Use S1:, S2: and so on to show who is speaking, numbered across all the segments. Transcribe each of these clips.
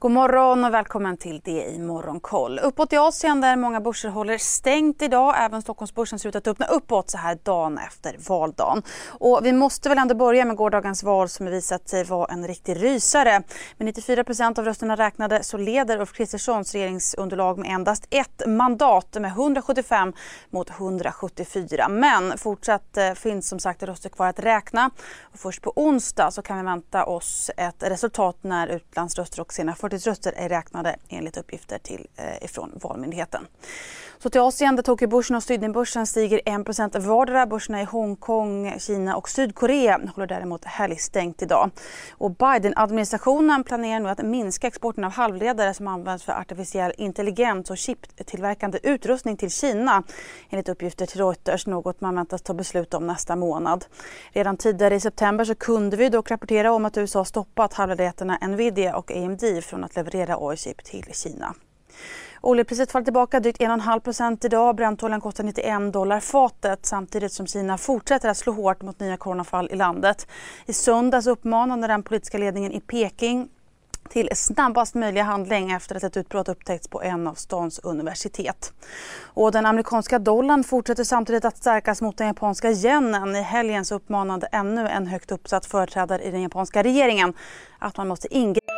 S1: God morgon och välkommen till det i Morgonkoll. Uppåt i Asien där många börser håller stängt idag. Även Stockholmsbörsen ser ut att öppna uppåt så här dagen efter valdagen. Och vi måste väl ändå börja med gårdagens val som visat sig vara en riktig rysare. Med 94% av rösterna räknade så leder Ulf Kristerssons regeringsunderlag med endast ett mandat med 175 mot 174. Men fortsatt eh, finns som sagt röster kvar att räkna. Och först på onsdag så kan vi vänta oss ett resultat när utlandsröster och sena förtidsröster är räknade enligt uppgifter till, eh, ifrån Valmyndigheten. Så till Asien där Tokyobörsen och Sydneybörsen stiger 1% vardera. Börserna i Hongkong, Kina och Sydkorea håller däremot helgstängt idag. Och Biden-administrationen planerar nu att minska exporten av halvledare som används för artificiell intelligens och chiptillverkande utrustning till Kina enligt uppgifter till Reuters, något man väntas ta beslut om nästa månad. Redan tidigare i september så kunde vi dock rapportera om att USA stoppat halvledarjättarna Nvidia och AMD från att leverera AI-chip till Kina. Oljepriset faller tillbaka drygt 1,5% idag. Brentoljan kostar 91 dollar fatet samtidigt som Kina fortsätter att slå hårt mot nya coronafall i landet. I söndags uppmanade den politiska ledningen i Peking till snabbast möjliga handling efter att ett utbrott upptäckts på en av stans universitet. Och den amerikanska dollarn fortsätter samtidigt att stärkas mot den japanska yenen. I helgen så uppmanade ännu en högt uppsatt företrädare i den japanska regeringen att man måste ingripa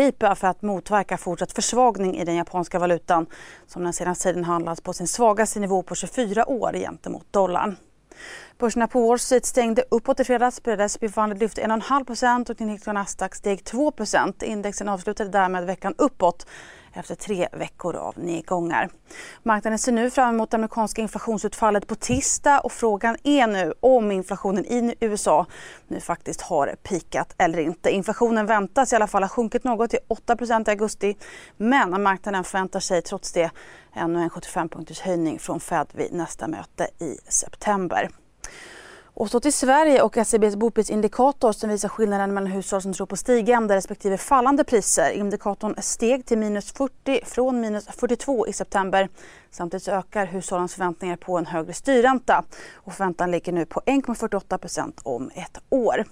S1: IPA för att motverka fortsatt försvagning i den japanska valutan som den senaste tiden handlats på sin svagaste nivå på 24 år gentemot dollarn. Börserna på Wall Street stängde uppåt i fredags. S&P 500 lyfte 1,5 och den och Nasdaq steg 2% Indexen avslutade därmed veckan uppåt efter tre veckor av nedgångar. Marknaden ser nu fram emot det amerikanska inflationsutfallet på tisdag och frågan är nu om inflationen i USA nu faktiskt har pikat eller inte. Inflationen väntas i alla fall ha sjunkit något till 8% i augusti men marknaden förväntar sig trots det ännu en 75 punkters höjning från Fed vid nästa möte i september. Och så till Sverige och SCBs boprisindikator som visar skillnaden mellan hushåll som tror på stigande respektive fallande priser. Indikatorn steg till minus 40 från minus 42 i september. Samtidigt ökar hushållens förväntningar på en högre styrränta och förväntan ligger nu på 1,48% om ett år.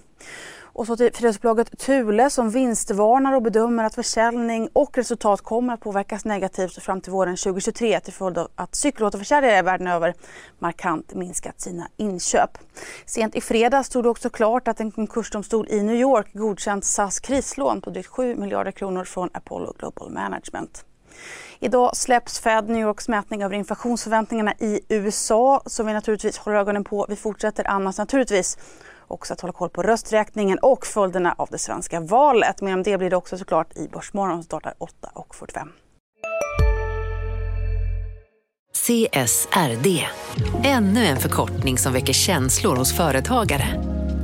S1: Och så till fredagsbolaget Thule som vinstvarnar och bedömer att försäljning och resultat kommer att påverkas negativt fram till våren 2023 till följd av att cykelåterförsäljare världen över markant minskat sina inköp. Sent i fredags stod det också klart att en konkursdomstol i New York godkänt SAS krislån på drygt 7 miljarder kronor från Apollo Global Management. Idag släpps Fed New Yorks mätning över inflationsförväntningarna i USA som vi naturligtvis håller ögonen på. Vi fortsätter annars naturligtvis också att hålla koll på rösträkningen och följderna av det svenska valet. Mer om det blir det också såklart i Börsmorgon som startar 8.45.
S2: CSRD, ännu en förkortning som väcker känslor hos företagare.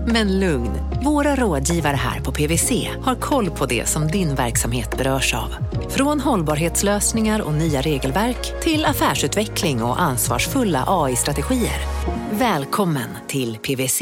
S2: Men lugn, våra rådgivare här på PWC har koll på det som din verksamhet berörs av. Från hållbarhetslösningar och nya regelverk till affärsutveckling och ansvarsfulla AI-strategier. Välkommen till PWC.